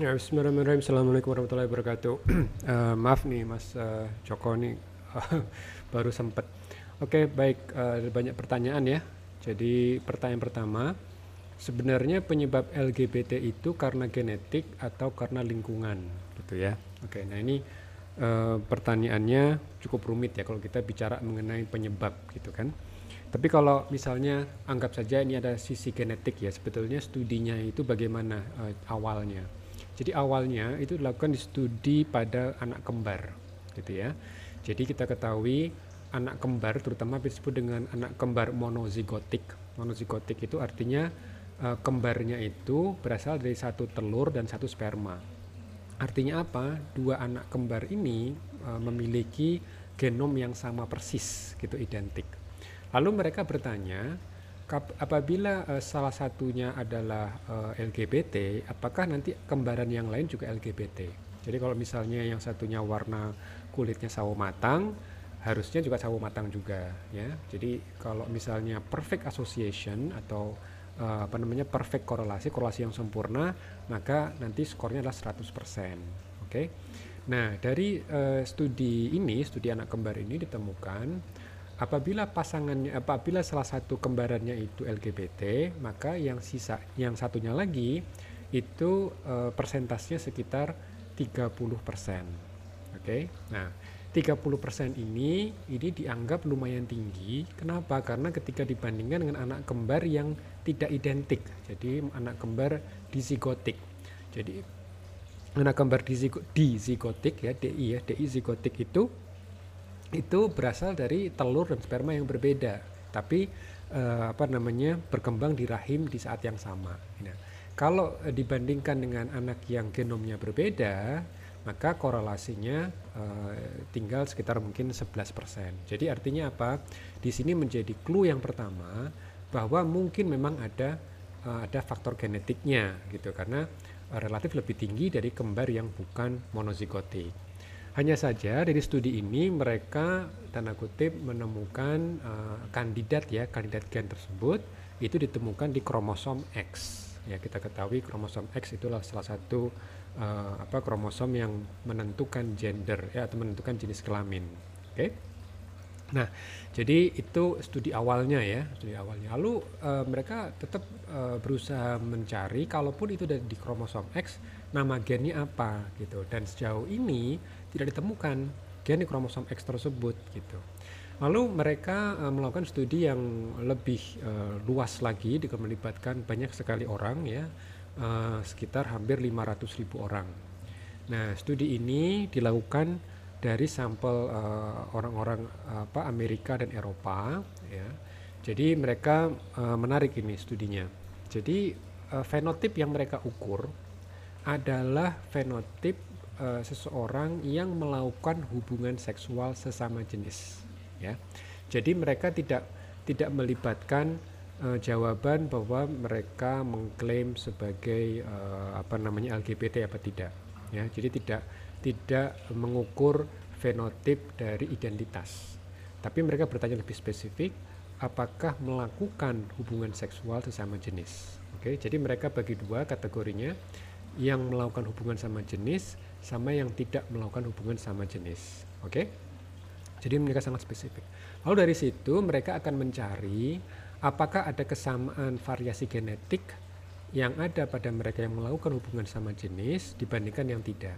Ya, Bismillahirrahmanirrahim. Assalamualaikum warahmatullahi wabarakatuh. uh, maaf nih Mas uh, Joko nih baru sempat. Oke, okay, baik. Uh, ada banyak pertanyaan ya. Jadi pertanyaan pertama, sebenarnya penyebab LGBT itu karena genetik atau karena lingkungan, gitu ya. Oke, okay, nah ini uh, pertanyaannya cukup rumit ya kalau kita bicara mengenai penyebab, gitu kan. Tapi kalau misalnya anggap saja ini ada sisi genetik ya, sebetulnya studinya itu bagaimana uh, awalnya jadi awalnya itu dilakukan di studi pada anak kembar, gitu ya. Jadi kita ketahui anak kembar terutama disebut dengan anak kembar monozigotik. Monozigotik itu artinya uh, kembarnya itu berasal dari satu telur dan satu sperma. Artinya apa? Dua anak kembar ini uh, memiliki genom yang sama persis, gitu identik. Lalu mereka bertanya, apabila uh, salah satunya adalah uh, eh, LGBT, apakah nanti kembaran yang lain juga LGBT? Jadi kalau misalnya yang satunya warna kulitnya sawo matang, harusnya juga sawo matang juga, ya. Jadi kalau misalnya perfect association atau uh, apa namanya perfect korelasi, korelasi yang sempurna, maka nanti skornya adalah 100%. Oke. Okay? Nah, dari uh, studi ini, studi anak kembar ini ditemukan apabila pasangannya apabila salah satu kembarannya itu LGBT maka yang sisa yang satunya lagi itu uh, persentasenya sekitar 30% oke? Okay? nah 30% ini ini dianggap lumayan tinggi. Kenapa? Karena ketika dibandingkan dengan anak kembar yang tidak identik. Jadi anak kembar dizigotik. Jadi anak kembar dizigotik ya DI ya DI zigotik itu itu berasal dari telur dan sperma yang berbeda, tapi uh, apa namanya berkembang di rahim di saat yang sama. Nah, kalau uh, dibandingkan dengan anak yang genomnya berbeda, maka korelasinya uh, tinggal sekitar mungkin 11%. Jadi artinya apa? Di sini menjadi clue yang pertama bahwa mungkin memang ada uh, ada faktor genetiknya gitu karena uh, relatif lebih tinggi dari kembar yang bukan monozigotik. Hanya saja dari studi ini mereka tanda kutip menemukan uh, kandidat ya kandidat gen tersebut itu ditemukan di kromosom X. Ya kita ketahui kromosom X itulah salah satu uh, apa kromosom yang menentukan gender ya atau menentukan jenis kelamin. Oke. Okay? Nah, jadi itu studi awalnya ya, studi awalnya. Lalu uh, mereka tetap uh, berusaha mencari, kalaupun itu dari di kromosom X, nama gennya apa gitu. Dan sejauh ini tidak ditemukan gen di kromosom X tersebut gitu. Lalu mereka uh, melakukan studi yang lebih uh, luas lagi dengan melibatkan banyak sekali orang ya, uh, sekitar hampir 500 ribu orang. Nah, studi ini dilakukan dari sampel orang-orang uh, apa Amerika dan Eropa ya. Jadi mereka uh, menarik ini studinya. Jadi uh, fenotip yang mereka ukur adalah fenotip uh, seseorang yang melakukan hubungan seksual sesama jenis ya. Jadi mereka tidak tidak melibatkan uh, jawaban bahwa mereka mengklaim sebagai uh, apa namanya LGBT apa tidak ya. Jadi tidak tidak mengukur fenotip dari identitas. Tapi mereka bertanya lebih spesifik apakah melakukan hubungan seksual sesama jenis? Oke jadi mereka bagi dua kategorinya. Yang melakukan hubungan sama jenis sama yang tidak melakukan hubungan sama jenis. Oke? Okay? Jadi mereka sangat spesifik. Lalu dari situ mereka akan mencari apakah ada kesamaan variasi genetik yang ada pada mereka yang melakukan hubungan sama jenis dibandingkan yang tidak.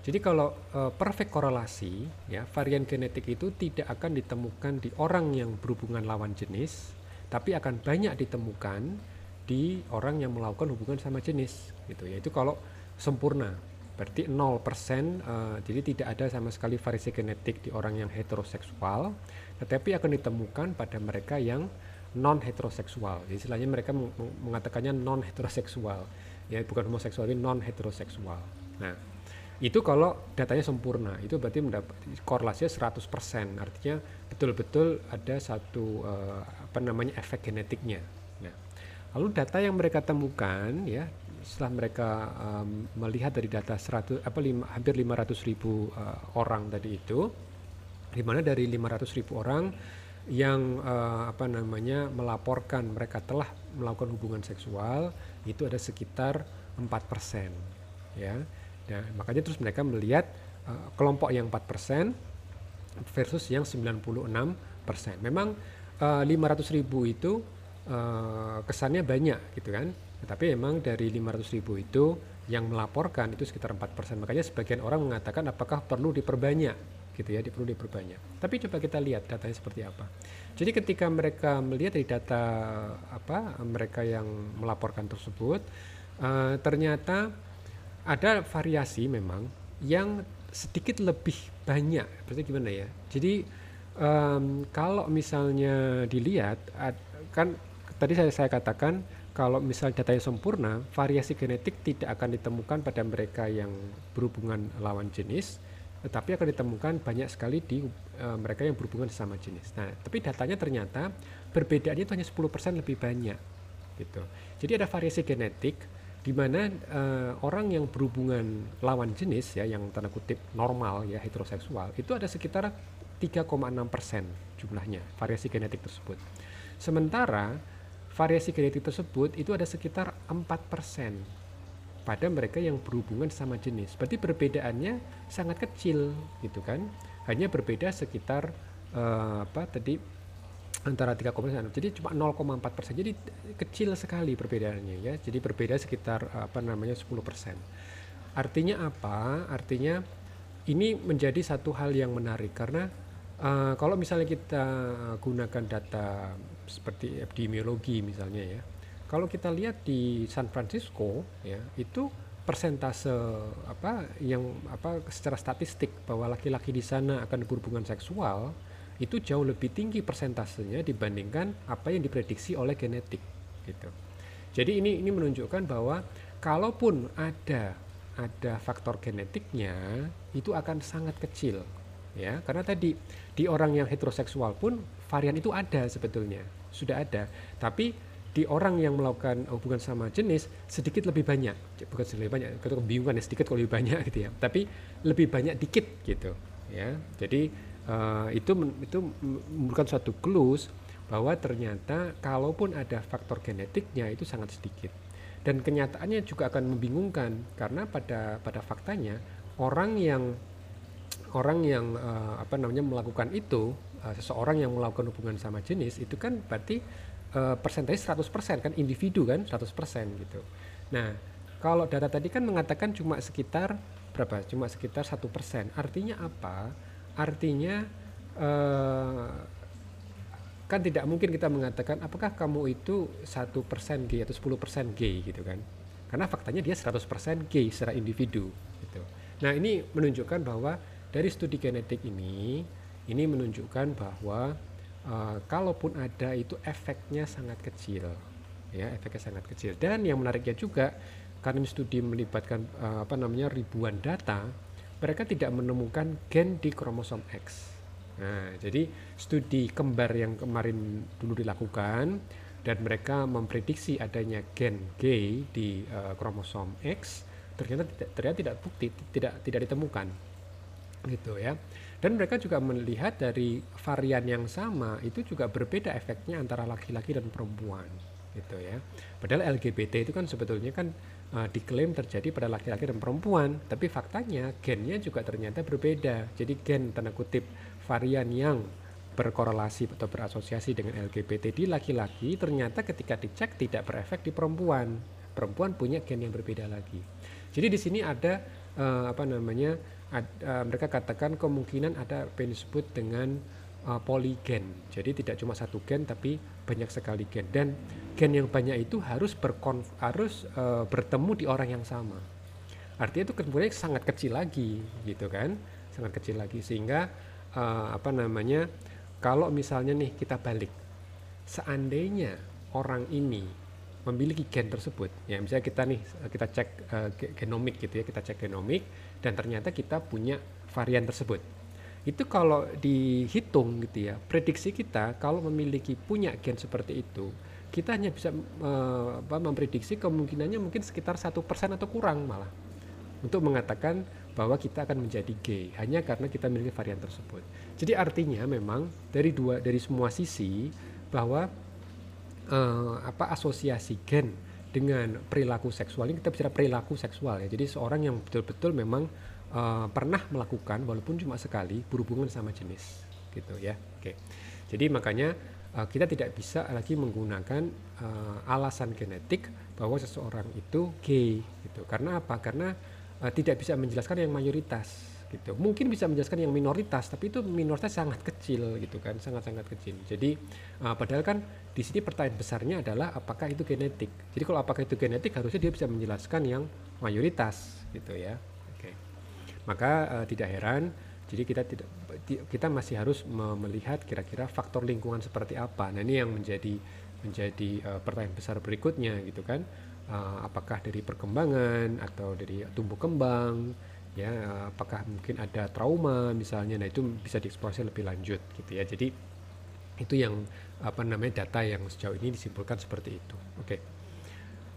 Jadi kalau uh, perfect korelasi, ya varian genetik itu tidak akan ditemukan di orang yang berhubungan lawan jenis, tapi akan banyak ditemukan di orang yang melakukan hubungan sama jenis, gitu. Yaitu kalau sempurna, berarti 0% uh, eh, jadi tidak ada sama sekali variasi genetik di orang yang heteroseksual tetapi akan ditemukan pada mereka yang non heteroseksual jadi istilahnya mereka mengatakannya non heteroseksual ya bukan homoseksual tapi non heteroseksual nah itu kalau datanya sempurna itu berarti mendapat korelasinya 100% artinya betul-betul ada satu uh, apa namanya efek genetiknya. Nah lalu data yang mereka temukan ya setelah mereka um, melihat dari data 100 apa lima, hampir 500 ribu uh, orang tadi itu di mana dari 500 ribu orang yang uh, apa namanya melaporkan mereka telah melakukan hubungan seksual itu ada sekitar 4% ya. Nah, makanya terus mereka melihat uh, kelompok yang 4% versus yang 96%. Memang uh, 500 ribu itu uh, kesannya banyak gitu kan. Tapi memang dari 500 ribu itu yang melaporkan itu sekitar 4%. Makanya sebagian orang mengatakan apakah perlu diperbanyak gitu ya, perlu diperbanyak. Tapi coba kita lihat datanya seperti apa. Jadi ketika mereka melihat dari data apa mereka yang melaporkan tersebut, uh, ternyata ada variasi memang yang sedikit lebih banyak. Berarti gimana ya? Jadi um, kalau misalnya dilihat, kan tadi saya saya katakan kalau misal datanya sempurna, variasi genetik tidak akan ditemukan pada mereka yang berhubungan lawan jenis, tetapi akan ditemukan banyak sekali di uh, mereka yang berhubungan sama jenis. Nah, tapi datanya ternyata perbedaannya itu hanya 10% lebih banyak gitu. Jadi ada variasi genetik di mana uh, orang yang berhubungan lawan jenis ya yang tanda kutip normal ya heteroseksual itu ada sekitar 3,6 persen jumlahnya variasi genetik tersebut. Sementara variasi genetik tersebut itu ada sekitar 4 persen pada mereka yang berhubungan sama jenis. Berarti perbedaannya sangat kecil gitu kan? Hanya berbeda sekitar uh, apa tadi antara 3,1 jadi cuma 0,4 persen. Jadi kecil sekali perbedaannya ya. Jadi berbeda sekitar apa namanya 10 persen. Artinya apa? Artinya ini menjadi satu hal yang menarik karena uh, kalau misalnya kita gunakan data seperti epidemiologi misalnya ya kalau kita lihat di San Francisco ya itu persentase apa yang apa secara statistik bahwa laki-laki di sana akan berhubungan seksual itu jauh lebih tinggi persentasenya dibandingkan apa yang diprediksi oleh genetik gitu. Jadi ini ini menunjukkan bahwa kalaupun ada ada faktor genetiknya itu akan sangat kecil ya karena tadi di orang yang heteroseksual pun varian itu ada sebetulnya sudah ada. Tapi di orang yang melakukan hubungan sama jenis sedikit lebih banyak bukan sedikit lebih banyak itu kebingungan ya sedikit kalau lebih banyak gitu ya. Tapi lebih banyak dikit gitu ya. Jadi uh, itu itu merupakan suatu clues bahwa ternyata kalaupun ada faktor genetiknya itu sangat sedikit. Dan kenyataannya juga akan membingungkan karena pada pada faktanya orang yang orang yang uh, apa namanya melakukan itu uh, seseorang yang melakukan hubungan sama jenis itu kan berarti uh, persentase 100% kan individu kan 100% gitu. Nah, kalau data tadi kan mengatakan cuma sekitar berapa? Cuma sekitar satu persen. Artinya apa? Artinya uh, kan tidak mungkin kita mengatakan apakah kamu itu satu persen gay atau 10 persen gay gitu kan karena faktanya dia 100% gay secara individu gitu. Nah ini menunjukkan bahwa dari studi genetik ini ini menunjukkan bahwa uh, kalaupun ada itu efeknya sangat kecil ya efeknya sangat kecil dan yang menariknya juga karena studi melibatkan uh, apa namanya ribuan data mereka tidak menemukan gen di kromosom X. Nah, jadi studi kembar yang kemarin dulu dilakukan dan mereka memprediksi adanya gen G di uh, kromosom X ternyata tidak ternyata tidak bukti tidak tidak ditemukan gitu ya dan mereka juga melihat dari varian yang sama itu juga berbeda efeknya antara laki-laki dan perempuan gitu ya padahal LGBT itu kan sebetulnya kan uh, diklaim terjadi pada laki-laki dan perempuan, tapi faktanya gennya juga ternyata berbeda. Jadi gen tanda kutip varian yang berkorelasi atau berasosiasi dengan LGBT di laki-laki ternyata ketika dicek tidak berefek di perempuan. Perempuan punya gen yang berbeda lagi. Jadi di sini ada uh, apa namanya? Ad, uh, mereka katakan kemungkinan ada apa yang disebut dengan uh, poligen. Jadi tidak cuma satu gen tapi banyak sekali gen dan gen yang banyak itu harus berkonf harus uh, bertemu di orang yang sama. Artinya itu kemudian sangat kecil lagi gitu kan, sangat kecil lagi sehingga uh, apa namanya kalau misalnya nih kita balik, seandainya orang ini memiliki gen tersebut, ya misalnya kita nih kita cek uh, genomik gitu ya, kita cek genomik dan ternyata kita punya varian tersebut. Itu kalau dihitung gitu ya prediksi kita kalau memiliki punya gen seperti itu kita hanya bisa uh, memprediksi kemungkinannya mungkin sekitar satu persen atau kurang malah untuk mengatakan bahwa kita akan menjadi gay hanya karena kita memiliki varian tersebut. Jadi artinya memang dari dua dari semua sisi bahwa uh, apa asosiasi gen dengan perilaku seksual ini kita bicara perilaku seksual ya. Jadi seorang yang betul-betul memang uh, pernah melakukan walaupun cuma sekali berhubungan sama jenis gitu ya. Oke. Jadi makanya uh, kita tidak bisa lagi menggunakan uh, alasan genetik bahwa seseorang itu gay gitu. Karena apa? Karena uh, tidak bisa menjelaskan yang mayoritas gitu. Mungkin bisa menjelaskan yang minoritas, tapi itu minoritas sangat kecil gitu kan, sangat-sangat kecil. Jadi uh, padahal kan di sini pertanyaan besarnya adalah apakah itu genetik. Jadi kalau apakah itu genetik harusnya dia bisa menjelaskan yang mayoritas gitu ya. Oke. Maka uh, tidak heran jadi kita tidak kita masih harus melihat kira-kira faktor lingkungan seperti apa. Nah, ini yang menjadi menjadi uh, pertanyaan besar berikutnya gitu kan. Uh, apakah dari perkembangan atau dari tumbuh kembang ya apakah mungkin ada trauma misalnya nah itu bisa dieksplorasi lebih lanjut gitu ya jadi itu yang apa namanya data yang sejauh ini disimpulkan seperti itu oke okay.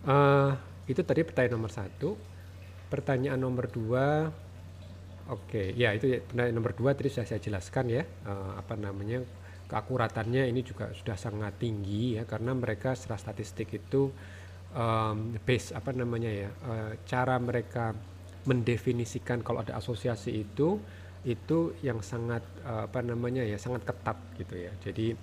uh, itu tadi pertanyaan nomor satu pertanyaan nomor dua oke okay. ya itu pertanyaan nomor dua tadi sudah saya jelaskan ya uh, apa namanya keakuratannya ini juga sudah sangat tinggi ya karena mereka secara statistik itu um, base apa namanya ya uh, cara mereka mendefinisikan kalau ada asosiasi itu itu yang sangat uh, apa namanya ya sangat ketat gitu ya. Jadi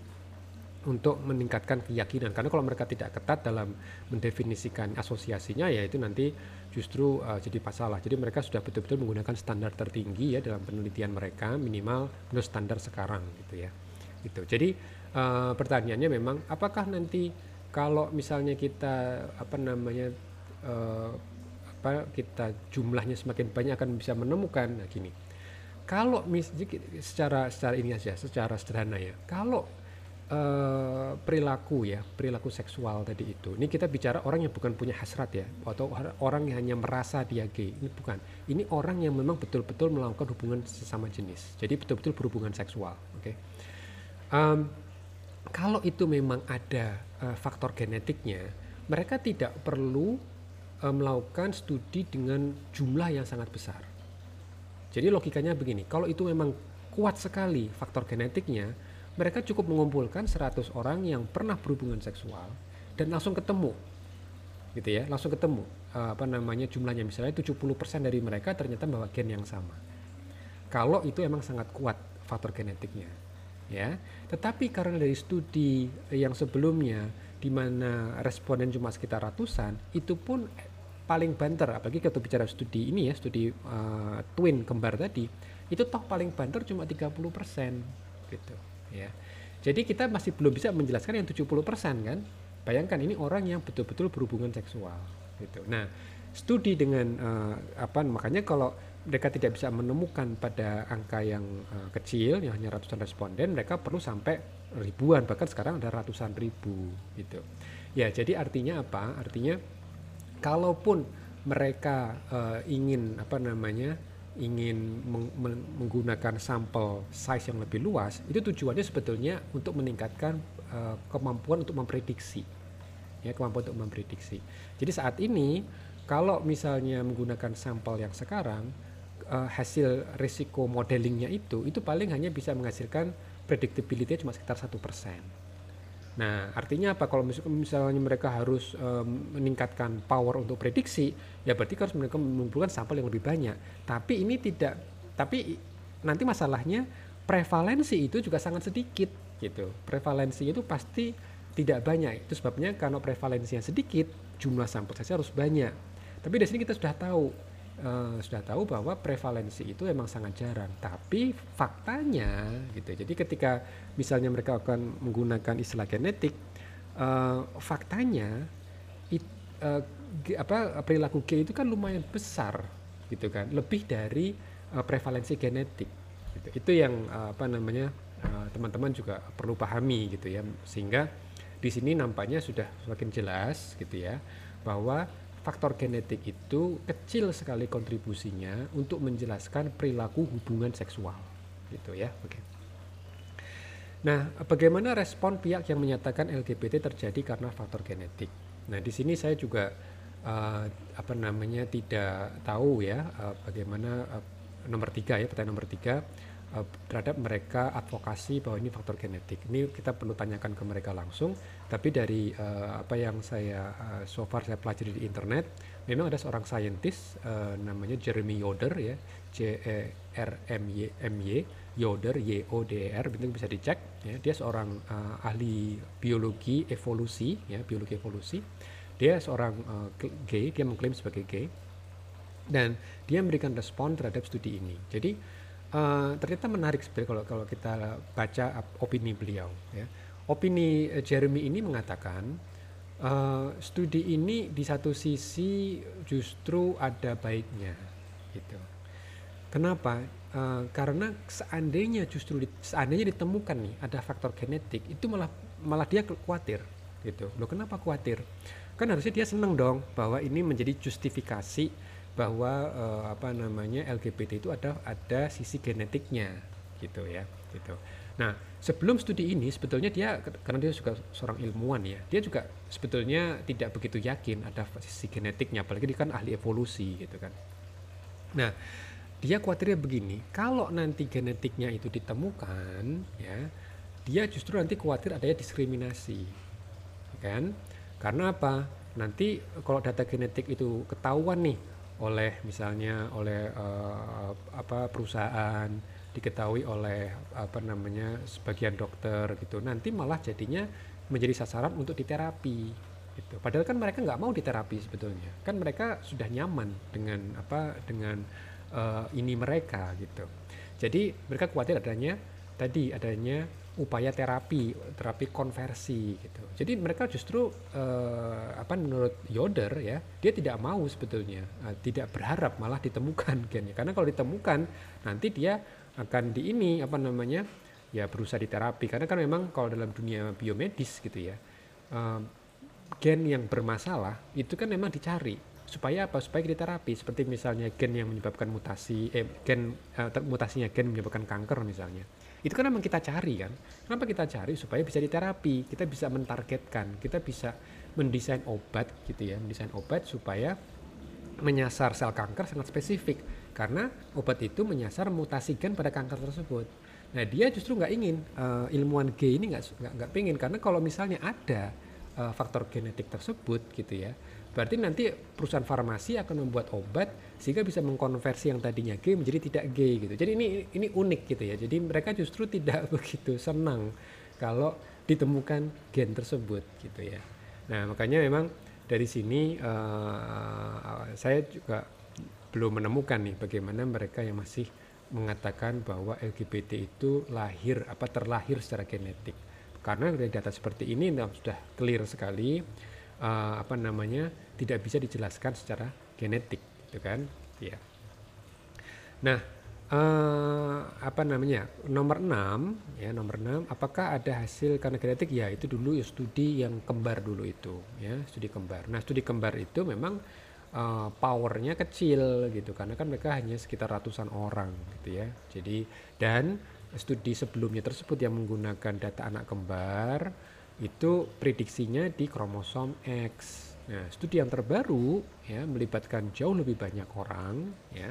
untuk meningkatkan keyakinan karena kalau mereka tidak ketat dalam mendefinisikan asosiasinya ya itu nanti justru uh, jadi masalah. Jadi mereka sudah betul-betul menggunakan standar tertinggi ya dalam penelitian mereka minimal menurut standar sekarang gitu ya. Gitu. Jadi uh, pertanyaannya memang apakah nanti kalau misalnya kita apa namanya uh, apa kita jumlahnya semakin banyak akan bisa menemukan? Nah gini. Kalau mis secara secara ini aja secara sederhana ya. Kalau uh, perilaku ya perilaku seksual tadi itu ini kita bicara orang yang bukan punya hasrat ya atau orang yang hanya merasa dia gay. Ini bukan. Ini orang yang memang betul-betul melakukan hubungan sesama jenis. Jadi betul-betul berhubungan seksual oke? Okay? um, kalau itu memang ada uh, faktor genetiknya mereka tidak perlu uh, melakukan studi dengan jumlah yang sangat besar. Jadi logikanya begini, kalau itu memang kuat sekali faktor genetiknya, mereka cukup mengumpulkan 100 orang yang pernah berhubungan seksual dan langsung ketemu. Gitu ya, langsung ketemu. Uh, apa namanya jumlahnya misalnya 70% dari mereka ternyata bawa gen yang sama. Kalau itu emang sangat kuat faktor genetiknya. Ya. Tetapi karena dari studi yang sebelumnya di mana responden cuma sekitar ratusan, itu pun paling banter apalagi kita bicara studi ini ya studi uh, twin kembar tadi itu toh paling banter cuma 30% gitu ya. Jadi kita masih belum bisa menjelaskan yang 70% kan? Bayangkan ini orang yang betul-betul berhubungan seksual gitu. Nah studi dengan uh, apa makanya kalau mereka tidak bisa menemukan pada angka yang uh, kecil yang hanya ratusan responden mereka perlu sampai ribuan bahkan sekarang ada ratusan ribu gitu. Ya jadi artinya apa? Artinya kalaupun mereka uh, ingin apa namanya ingin meng menggunakan sampel size yang lebih luas itu tujuannya sebetulnya untuk meningkatkan uh, kemampuan untuk memprediksi. Ya kemampuan untuk memprediksi. Jadi saat ini kalau misalnya menggunakan sampel yang sekarang uh, hasil risiko modelingnya itu itu paling hanya bisa menghasilkan predictability cuma sekitar satu persen Nah, artinya apa? Kalau misalnya mereka harus um, meningkatkan power untuk prediksi, ya berarti harus mereka mengumpulkan sampel yang lebih banyak. Tapi ini tidak, tapi nanti masalahnya prevalensi itu juga sangat sedikit gitu. Prevalensi itu pasti tidak banyak. Itu sebabnya kalau prevalensinya sedikit, jumlah sampel saja harus banyak. Tapi di sini kita sudah tahu uh, sudah tahu bahwa prevalensi itu emang sangat jarang. Tapi faktanya gitu. Jadi ketika misalnya mereka akan menggunakan istilah genetik, uh, faktanya it, uh, apa perilaku G itu kan lumayan besar gitu kan, lebih dari uh, prevalensi genetik. Gitu. Itu yang uh, apa namanya teman-teman uh, juga perlu pahami gitu ya, sehingga di sini nampaknya sudah semakin jelas gitu ya bahwa faktor genetik itu kecil sekali kontribusinya untuk menjelaskan perilaku hubungan seksual. Gitu ya oke. Nah bagaimana respon pihak yang menyatakan LGBT terjadi karena faktor genetik? Nah di sini saya juga uh, apa namanya tidak tahu ya uh, bagaimana uh, nomor tiga ya pertanyaan nomor tiga uh, terhadap mereka advokasi bahwa ini faktor genetik. Ini kita perlu tanyakan ke mereka langsung. Tapi dari uh, apa yang saya uh, so far saya pelajari di internet, memang ada seorang saintis uh, namanya Jeremy Yoder ya, J E R M Y M Y Yoder Y O D E R, itu bisa dicek. Ya, dia seorang uh, ahli biologi evolusi ya, biologi evolusi. Dia seorang uh, gay, dia mengklaim sebagai gay dan dia memberikan respon terhadap studi ini. Jadi uh, ternyata menarik sebenarnya kalau kalau kita baca opini beliau. Ya. Opini uh, Jeremy ini mengatakan uh, studi ini di satu sisi justru ada baiknya, gitu. Kenapa? Uh, karena seandainya justru di, seandainya ditemukan nih ada faktor genetik itu malah malah dia khawatir gitu. Loh kenapa khawatir? Kan harusnya dia senang dong bahwa ini menjadi justifikasi bahwa uh, apa namanya LGBT itu ada ada sisi genetiknya gitu ya gitu. Nah sebelum studi ini sebetulnya dia karena dia juga seorang ilmuwan ya dia juga sebetulnya tidak begitu yakin ada sisi genetiknya apalagi dia kan ahli evolusi gitu kan. Nah dia khawatirnya begini kalau nanti genetiknya itu ditemukan ya dia justru nanti khawatir adanya diskriminasi kan karena apa nanti kalau data genetik itu ketahuan nih oleh misalnya oleh uh, apa perusahaan diketahui oleh apa namanya sebagian dokter gitu. Nanti malah jadinya menjadi sasaran untuk diterapi gitu. Padahal kan mereka nggak mau diterapi sebetulnya. Kan mereka sudah nyaman dengan apa dengan uh, ini mereka gitu. Jadi mereka khawatir adanya tadi adanya upaya terapi, terapi konversi gitu. Jadi mereka justru uh, apa menurut Yoder ya, dia tidak mau sebetulnya, uh, tidak berharap malah ditemukan gennya. Karena kalau ditemukan nanti dia akan di ini apa namanya? ya berusaha diterapi karena kan memang kalau dalam dunia biomedis gitu ya. Uh, gen yang bermasalah itu kan memang dicari supaya apa supaya diterapi seperti misalnya gen yang menyebabkan mutasi eh, gen uh, mutasinya gen menyebabkan kanker misalnya itu kan memang kita cari kan? Kenapa kita cari? Supaya bisa diterapi. Kita bisa mentargetkan. Kita bisa mendesain obat gitu ya. Mendesain obat supaya menyasar sel kanker sangat spesifik. Karena obat itu menyasar mutasi gen pada kanker tersebut. Nah dia justru nggak ingin uh, ilmuwan G ini nggak nggak pengen karena kalau misalnya ada uh, faktor genetik tersebut gitu ya Berarti nanti perusahaan farmasi akan membuat obat sehingga bisa mengkonversi yang tadinya G menjadi tidak G gitu. Jadi ini ini unik gitu ya. Jadi mereka justru tidak begitu senang kalau ditemukan gen tersebut gitu ya. Nah makanya memang dari sini uh, saya juga belum menemukan nih bagaimana mereka yang masih mengatakan bahwa LGBT itu lahir apa terlahir secara genetik. Karena dari data seperti ini sudah clear sekali uh, apa namanya tidak bisa dijelaskan secara genetik gitu kan? Ya nah uh, apa namanya nomor 6 ya nomor 6 apakah ada hasil karena genetik? Ya itu dulu ya studi yang kembar dulu itu ya studi kembar. Nah studi kembar itu memang uh, powernya kecil gitu karena kan mereka hanya sekitar ratusan orang gitu ya. Jadi dan studi sebelumnya tersebut yang menggunakan data anak kembar itu prediksinya di kromosom X. Nah, studi yang terbaru ya melibatkan jauh lebih banyak orang ya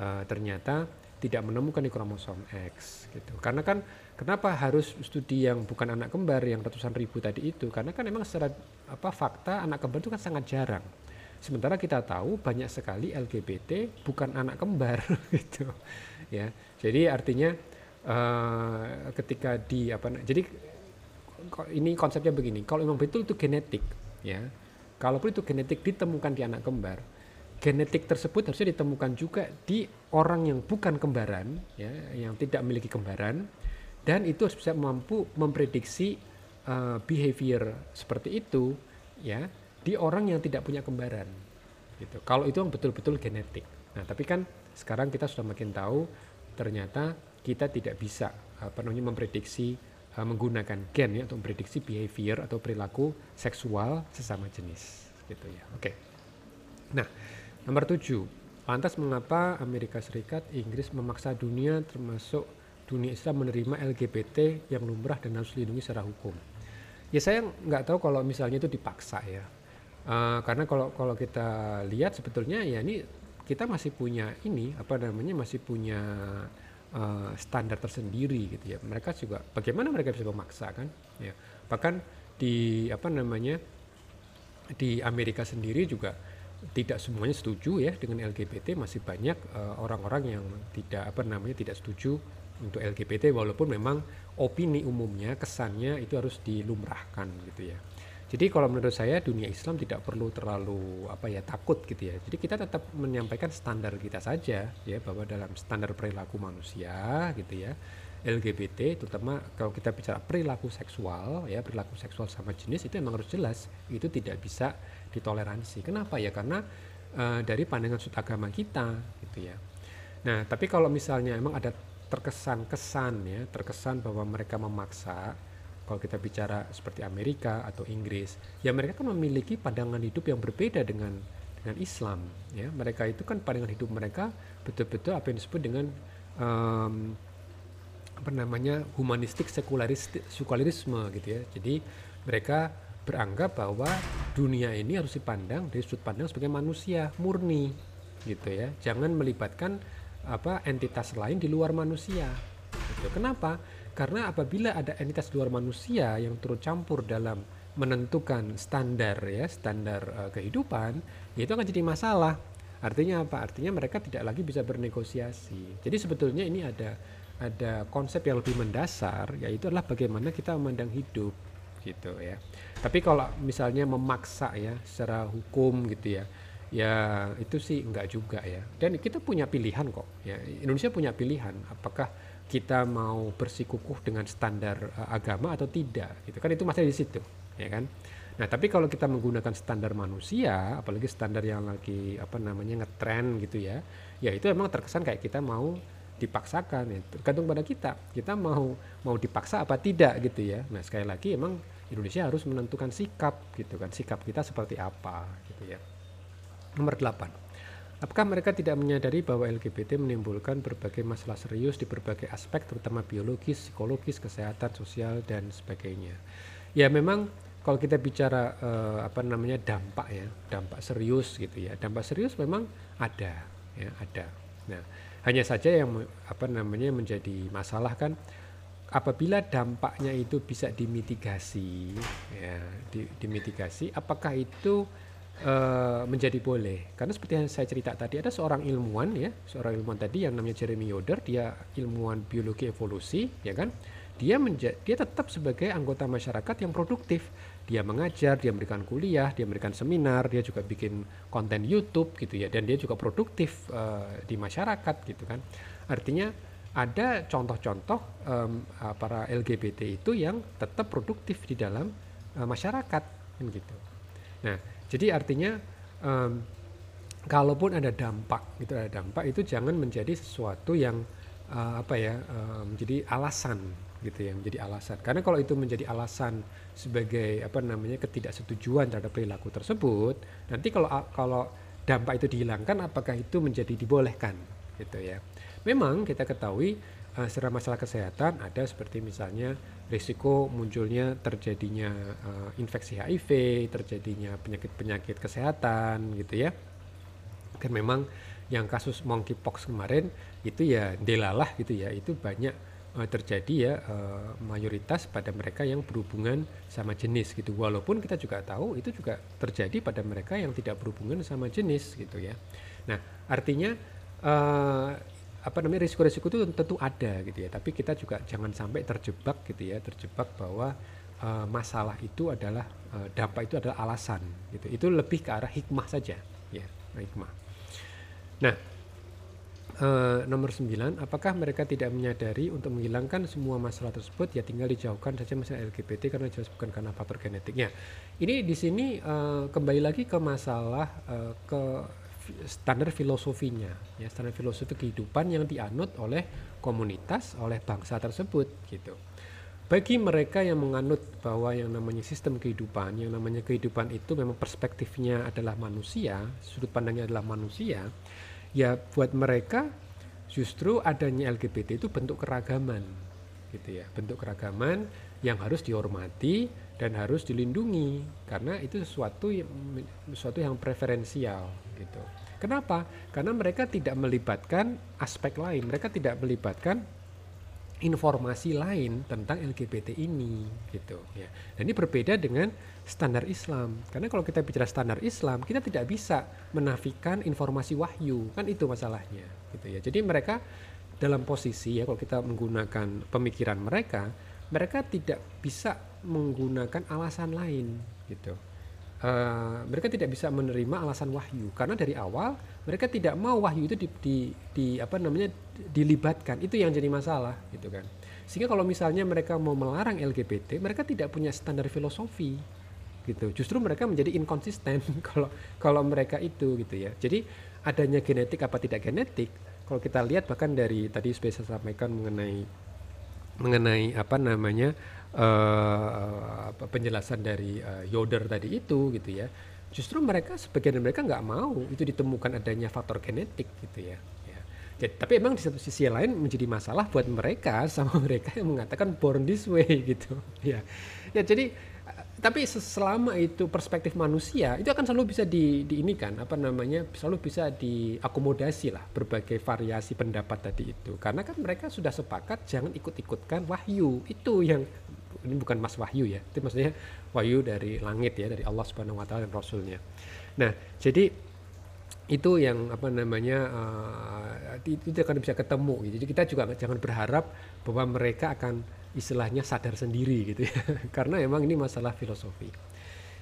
uh, ternyata tidak menemukan di kromosom X gitu. Karena kan kenapa harus studi yang bukan anak kembar yang ratusan ribu tadi itu? Karena kan memang secara apa fakta anak kembar itu kan sangat jarang. Sementara kita tahu banyak sekali LGBT bukan anak kembar gitu. Ya. Jadi artinya uh, ketika di apa jadi ini konsepnya begini. Kalau memang betul itu genetik ya. Kalaupun itu genetik ditemukan di anak kembar genetik tersebut harusnya ditemukan juga di orang yang bukan kembaran ya yang tidak memiliki kembaran dan itu harus bisa mampu memprediksi uh, behavior seperti itu ya di orang yang tidak punya kembaran gitu. Kalau itu betul-betul genetik. Nah tapi kan sekarang kita sudah makin tahu ternyata kita tidak bisa apa namanya memprediksi menggunakan gen ya untuk memprediksi behavior atau perilaku seksual sesama jenis gitu ya. Oke. Okay. Nah, nomor tujuh, lantas mengapa Amerika Serikat, Inggris memaksa dunia termasuk dunia Islam menerima LGBT yang lumrah dan harus dilindungi secara hukum? Ya saya nggak tahu kalau misalnya itu dipaksa ya. Uh, karena kalau kalau kita lihat sebetulnya ya ini kita masih punya ini apa namanya masih punya uh, standar tersendiri gitu ya. Mereka juga bagaimana mereka bisa memaksa kan? Ya. Bahkan di apa namanya di Amerika sendiri juga tidak semuanya setuju ya dengan LGBT masih banyak eh, orang-orang uh, yang tidak apa namanya tidak setuju untuk LGBT walaupun memang opini umumnya kesannya itu harus dilumrahkan gitu ya. Jadi kalau menurut saya dunia Islam tidak perlu terlalu apa ya takut gitu ya. Jadi kita tetap menyampaikan standar kita saja ya bahwa dalam standar perilaku manusia gitu ya LGBT terutama kalau kita bicara perilaku seksual ya perilaku seksual sama jenis itu memang harus jelas itu tidak bisa ditoleransi. Kenapa ya? Karena uh, dari pandangan sudut agama kita gitu ya. Nah, tapi kalau misalnya emang ada terkesan-kesan ya, terkesan bahwa mereka memaksa kalau kita bicara seperti Amerika atau Inggris, ya mereka kan memiliki pandangan hidup yang berbeda dengan dengan Islam ya. Mereka itu kan pandangan hidup mereka betul-betul apa yang disebut dengan um, apa namanya humanistik sekularisme gitu ya. Jadi mereka beranggap bahwa dunia ini harus dipandang dari sudut pandang sebagai manusia murni gitu ya. Jangan melibatkan apa entitas lain di luar manusia. Gitu. Kenapa? Karena apabila ada entitas luar manusia yang turut campur dalam menentukan standar ya, standar uh, kehidupan, ya itu akan jadi masalah. Artinya apa? Artinya mereka tidak lagi bisa bernegosiasi. Jadi sebetulnya ini ada ada konsep yang lebih mendasar yaitu adalah bagaimana kita memandang hidup gitu ya. Tapi kalau misalnya memaksa ya secara hukum gitu ya, ya itu sih enggak juga ya. Dan kita punya pilihan kok ya. Indonesia punya pilihan apakah kita mau bersikukuh dengan standar uh, agama atau tidak gitu kan? Itu masih di situ ya kan. Nah, tapi kalau kita menggunakan standar manusia, apalagi standar yang lagi apa namanya ngetren gitu ya, ya itu emang terkesan kayak kita mau dipaksakan ya. Tergantung pada kita. Kita mau mau dipaksa apa tidak gitu ya. Nah sekali lagi emang Indonesia harus menentukan sikap gitu kan? Sikap kita seperti apa gitu ya. Nomor 8 apakah mereka tidak menyadari bahwa LGBT menimbulkan berbagai masalah serius di berbagai aspek terutama biologis psikologis kesehatan sosial dan sebagainya? Ya memang kalau kita bicara uh, apa namanya dampak ya dampak serius gitu ya. Dampak serius memang ada ya ada. Nah hanya saja yang apa namanya menjadi masalah kan apabila dampaknya itu bisa dimitigasi ya di, dimitigasi apakah itu uh, menjadi boleh karena seperti yang saya cerita tadi ada seorang ilmuwan ya seorang ilmuwan tadi yang namanya Jeremy Yoder dia ilmuwan biologi evolusi ya kan dia menja dia tetap sebagai anggota masyarakat yang produktif dia mengajar, dia memberikan kuliah, dia memberikan seminar, dia juga bikin konten YouTube gitu ya, dan dia juga produktif uh, di masyarakat gitu kan. Artinya ada contoh-contoh um, para LGBT itu yang tetap produktif di dalam uh, masyarakat kan gitu. Nah, jadi artinya um, kalaupun ada dampak, itu ada dampak itu jangan menjadi sesuatu yang uh, apa ya, uh, menjadi alasan gitu ya menjadi alasan. Karena kalau itu menjadi alasan sebagai apa namanya ketidaksetujuan terhadap perilaku tersebut nanti kalau kalau dampak itu dihilangkan apakah itu menjadi dibolehkan gitu ya. Memang kita ketahui uh, secara masalah kesehatan ada seperti misalnya risiko munculnya terjadinya uh, infeksi HIV terjadinya penyakit-penyakit kesehatan gitu ya. Kan memang yang kasus monkeypox kemarin itu ya delalah gitu ya itu banyak uh, terjadi ya uh, mayoritas pada mereka yang berhubungan sama jenis gitu. Walaupun kita juga tahu itu juga terjadi pada mereka yang tidak berhubungan sama jenis gitu ya. Nah artinya uh, apa namanya risiko-risiko itu tentu ada gitu ya. Tapi kita juga jangan sampai terjebak gitu ya terjebak bahwa uh, masalah itu adalah uh, dampak itu adalah alasan gitu. Itu lebih ke arah hikmah saja ya hikmah. Nah Uh, nomor 9, apakah mereka tidak menyadari untuk menghilangkan semua masalah tersebut ya tinggal dijauhkan saja masalah LGBT karena jelas bukan karena faktor genetiknya. Ini di sini uh, kembali lagi ke masalah uh, ke standar filosofinya, ya standar filosofi kehidupan yang dianut oleh komunitas, oleh bangsa tersebut gitu. Bagi mereka yang menganut bahwa yang namanya sistem kehidupan, yang namanya kehidupan itu memang perspektifnya adalah manusia, sudut pandangnya adalah manusia, ya buat mereka justru adanya LGBT itu bentuk keragaman gitu ya bentuk keragaman yang harus dihormati dan harus dilindungi karena itu sesuatu sesuatu yang preferensial gitu. Kenapa? Karena mereka tidak melibatkan aspek lain, mereka tidak melibatkan informasi lain tentang LGBT ini gitu ya. Dan ini berbeda dengan standar Islam. Karena kalau kita bicara standar Islam, kita tidak bisa menafikan informasi wahyu, kan itu masalahnya gitu ya. Jadi mereka dalam posisi ya kalau kita menggunakan pemikiran mereka, mereka tidak bisa menggunakan alasan lain gitu. Uh, mereka tidak bisa menerima alasan wahyu. Karena dari awal mereka tidak mau wahyu itu di, di, di apa namanya dilibatkan. Itu yang jadi masalah gitu kan. Sehingga kalau misalnya mereka mau melarang LGBT mereka tidak punya standar filosofi gitu. Justru mereka menjadi inkonsisten kalau kalau mereka itu gitu ya. Jadi adanya genetik apa tidak genetik kalau kita lihat bahkan dari tadi saya sampaikan mengenai mengenai apa namanya uh, penjelasan dari uh, Yoder tadi itu gitu ya. Justru mereka sebagian dari mereka nggak mau itu ditemukan adanya faktor genetik gitu ya, ya. Jadi, tapi emang di satu sisi lain menjadi masalah buat mereka sama mereka yang mengatakan born this way gitu ya. Ya jadi tapi selama itu perspektif manusia itu akan selalu bisa di, di ini kan apa namanya selalu bisa diakomodasi lah berbagai variasi pendapat tadi itu. Karena kan mereka sudah sepakat jangan ikut-ikutkan wahyu itu yang ini bukan mas wahyu ya itu maksudnya wahyu dari langit ya dari Allah subhanahu wa taala dan rasulnya. Nah jadi itu yang apa namanya uh, itu akan bisa ketemu gitu. jadi kita juga jangan berharap bahwa mereka akan istilahnya sadar sendiri gitu ya karena emang ini masalah filosofi.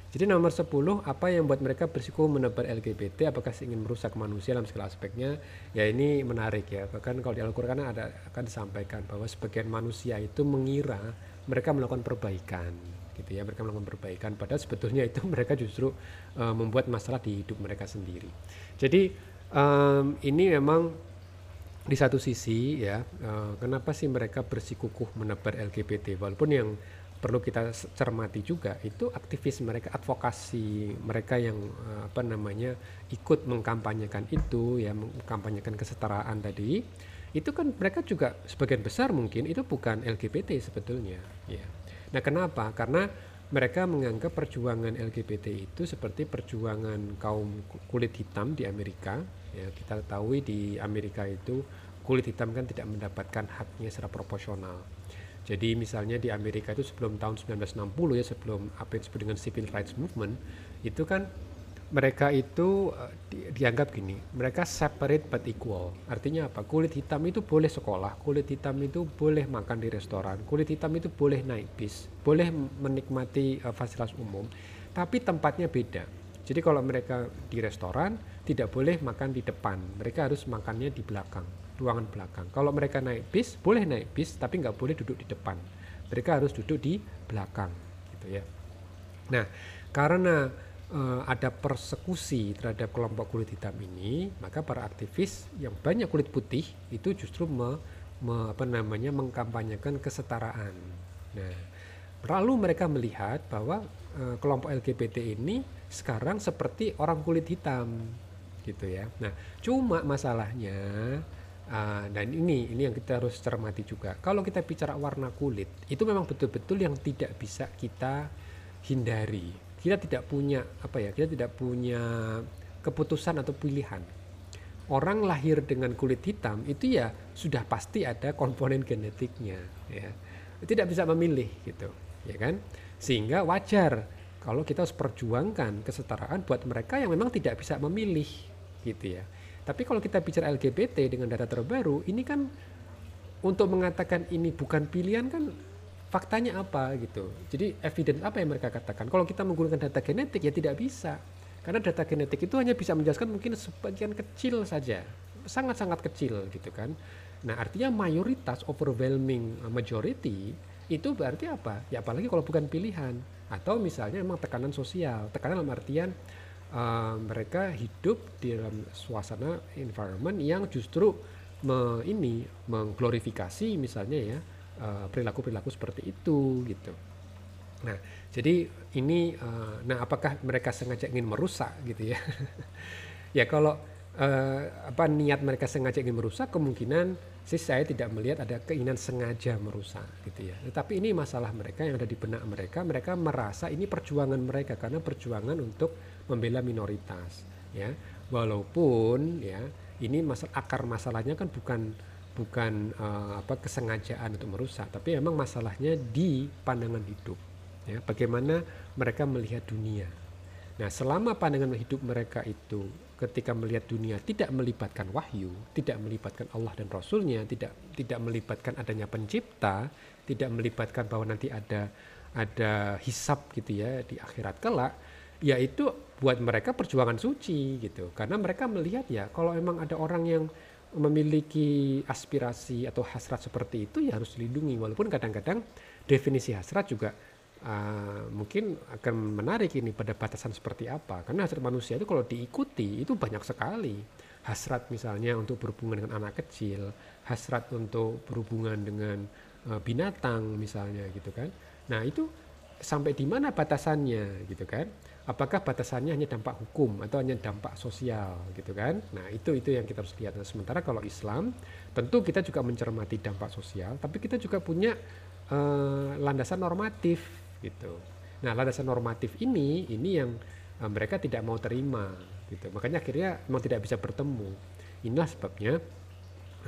Jadi nomor 10 apa yang buat mereka bersiko menebar LGBT apakah ingin merusak manusia dalam segala aspeknya? Ya ini menarik ya. Bahkan kalau di Al-Qur'an ada akan disampaikan bahwa sebagian manusia itu mengira mereka melakukan perbaikan gitu ya. Mereka melakukan perbaikan padahal sebetulnya itu mereka justru uh, membuat masalah di hidup mereka sendiri. Jadi um, ini memang di satu sisi ya uh, kenapa sih mereka bersikukuh menebar LGBT walaupun yang perlu kita cermati juga itu aktivis mereka advokasi mereka yang uh, apa namanya ikut mengkampanyekan itu ya mengkampanyekan kesetaraan tadi itu kan mereka juga sebagian besar mungkin itu bukan LGBT sebetulnya ya. Nah kenapa? Karena mereka menganggap perjuangan LGBT itu seperti perjuangan kaum kulit hitam di Amerika ya. Kita tahu di Amerika itu kulit hitam kan tidak mendapatkan haknya secara proporsional. Jadi misalnya di Amerika itu sebelum tahun 1960 ya sebelum apa yang disebut dengan civil rights movement itu kan mereka itu uh, di, dianggap gini, mereka separate but equal. Artinya apa? Kulit hitam itu boleh sekolah, kulit hitam itu boleh makan di restoran, kulit hitam itu boleh naik bis, boleh menikmati uh, fasilitas umum, tapi tempatnya beda. Jadi kalau mereka di restoran tidak boleh makan di depan, mereka harus makannya di belakang ruangan belakang. Kalau mereka naik bis, boleh naik bis, tapi nggak boleh duduk di depan. Mereka harus duduk di belakang, gitu ya. Nah, karena uh, ada persekusi terhadap kelompok kulit hitam ini, maka para aktivis yang banyak kulit putih itu justru me, me, apa namanya mengkampanyekan kesetaraan. Nah, lalu mereka melihat bahwa uh, kelompok LGBT ini sekarang seperti orang kulit hitam, gitu ya. Nah, cuma masalahnya Uh, dan ini ini yang kita harus cermati juga. Kalau kita bicara warna kulit, itu memang betul-betul yang tidak bisa kita hindari. Kita tidak punya apa ya? Kita tidak punya keputusan atau pilihan. Orang lahir dengan kulit hitam itu ya sudah pasti ada komponen genetiknya, ya. Tidak bisa memilih gitu, ya kan? Sehingga wajar kalau kita harus perjuangkan kesetaraan buat mereka yang memang tidak bisa memilih, gitu ya tapi kalau kita bicara LGBT dengan data terbaru, ini kan untuk mengatakan ini bukan pilihan kan faktanya apa gitu. Jadi evidence apa yang mereka katakan? Kalau kita menggunakan data genetik ya tidak bisa. Karena data genetik itu hanya bisa menjelaskan mungkin sebagian kecil saja. Sangat-sangat kecil gitu kan. Nah, artinya mayoritas overwhelming majority itu berarti apa? Ya apalagi kalau bukan pilihan atau misalnya memang tekanan sosial. Tekanan dalam artian uh, mereka hidup di dalam suasana environment yang justru me, ini mengglorifikasi misalnya ya uh, perilaku-perilaku seperti itu gitu. Nah, jadi ini uh, nah apakah mereka sengaja ingin merusak gitu ya? ya kalau uh, apa niat mereka sengaja ingin merusak kemungkinan sih saya tidak melihat ada keinginan sengaja merusak gitu ya tetapi ini masalah mereka yang ada di benak mereka mereka merasa ini perjuangan mereka karena perjuangan untuk membela minoritas ya walaupun ya ini masalah akar masalahnya kan bukan bukan uh, apa kesengajaan untuk merusak tapi memang masalahnya di pandangan hidup ya bagaimana mereka melihat dunia nah selama pandangan hidup mereka itu ketika melihat dunia tidak melibatkan wahyu, tidak melibatkan Allah dan Rasulnya, tidak tidak melibatkan adanya pencipta, tidak melibatkan bahwa nanti ada ada hisap gitu ya di akhirat kelak, yaitu buat mereka perjuangan suci gitu. Karena mereka melihat ya kalau emang ada orang yang memiliki aspirasi atau hasrat seperti itu ya harus dilindungi. Walaupun kadang-kadang definisi hasrat juga uh, mungkin akan menarik ini pada batasan seperti apa. Karena hasrat manusia itu kalau diikuti itu banyak sekali. Hasrat misalnya untuk berhubungan dengan anak kecil hasrat untuk berhubungan dengan uh, binatang misalnya gitu kan. Nah itu sampai di mana batasannya gitu kan apakah batasannya hanya dampak hukum atau hanya dampak sosial gitu kan nah itu itu yang kita harus lihat nah, sementara kalau Islam tentu kita juga mencermati dampak sosial tapi kita juga punya uh, landasan normatif gitu. Nah landasan normatif ini ini yang uh, mereka tidak mau terima gitu. Makanya akhirnya memang tidak bisa bertemu. Inilah sebabnya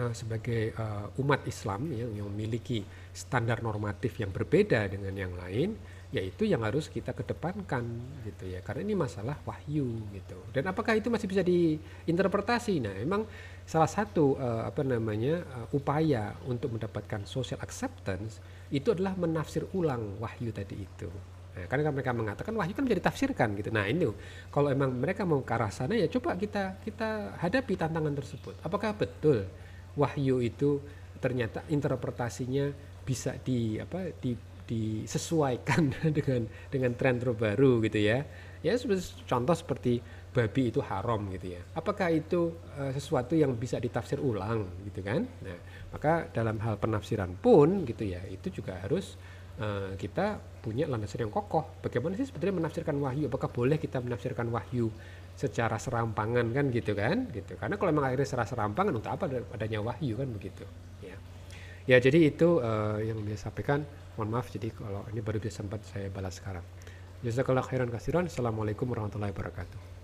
uh, sebagai uh, umat Islam ya, yang memiliki standar normatif yang berbeda dengan yang lain, yaitu yang harus kita kedepankan gitu ya. Karena ini masalah wahyu gitu. Dan apakah itu masih bisa diinterpretasi? Nah, memang salah satu uh, apa namanya uh, upaya untuk mendapatkan social acceptance itu adalah menafsir ulang wahyu tadi itu. Nah, karena mereka mengatakan wahyu kan menjadi tafsirkan gitu. Nah ini kalau emang mereka mau ke arah sana ya coba kita kita hadapi tantangan tersebut. Apakah betul wahyu itu ternyata interpretasinya bisa di apa di disesuaikan dengan dengan tren terbaru gitu ya. Ya contoh seperti babi itu haram gitu ya. Apakah itu uh, sesuatu yang bisa ditafsir ulang gitu kan? Nah, maka dalam hal penafsiran pun gitu ya, itu juga harus uh, kita punya landasan yang kokoh. Bagaimana sih sebetulnya menafsirkan wahyu? Apakah boleh kita menafsirkan wahyu secara serampangan kan gitu kan? Gitu. Karena kalau memang akhirnya secara serampangan untuk apa adanya wahyu kan begitu. Ya. Jadi itu uh, yang dia sampaikan. Mohon maaf jadi kalau ini baru bisa sempat saya balas sekarang. Jazakallah khairan kasiran. Assalamualaikum warahmatullahi wabarakatuh.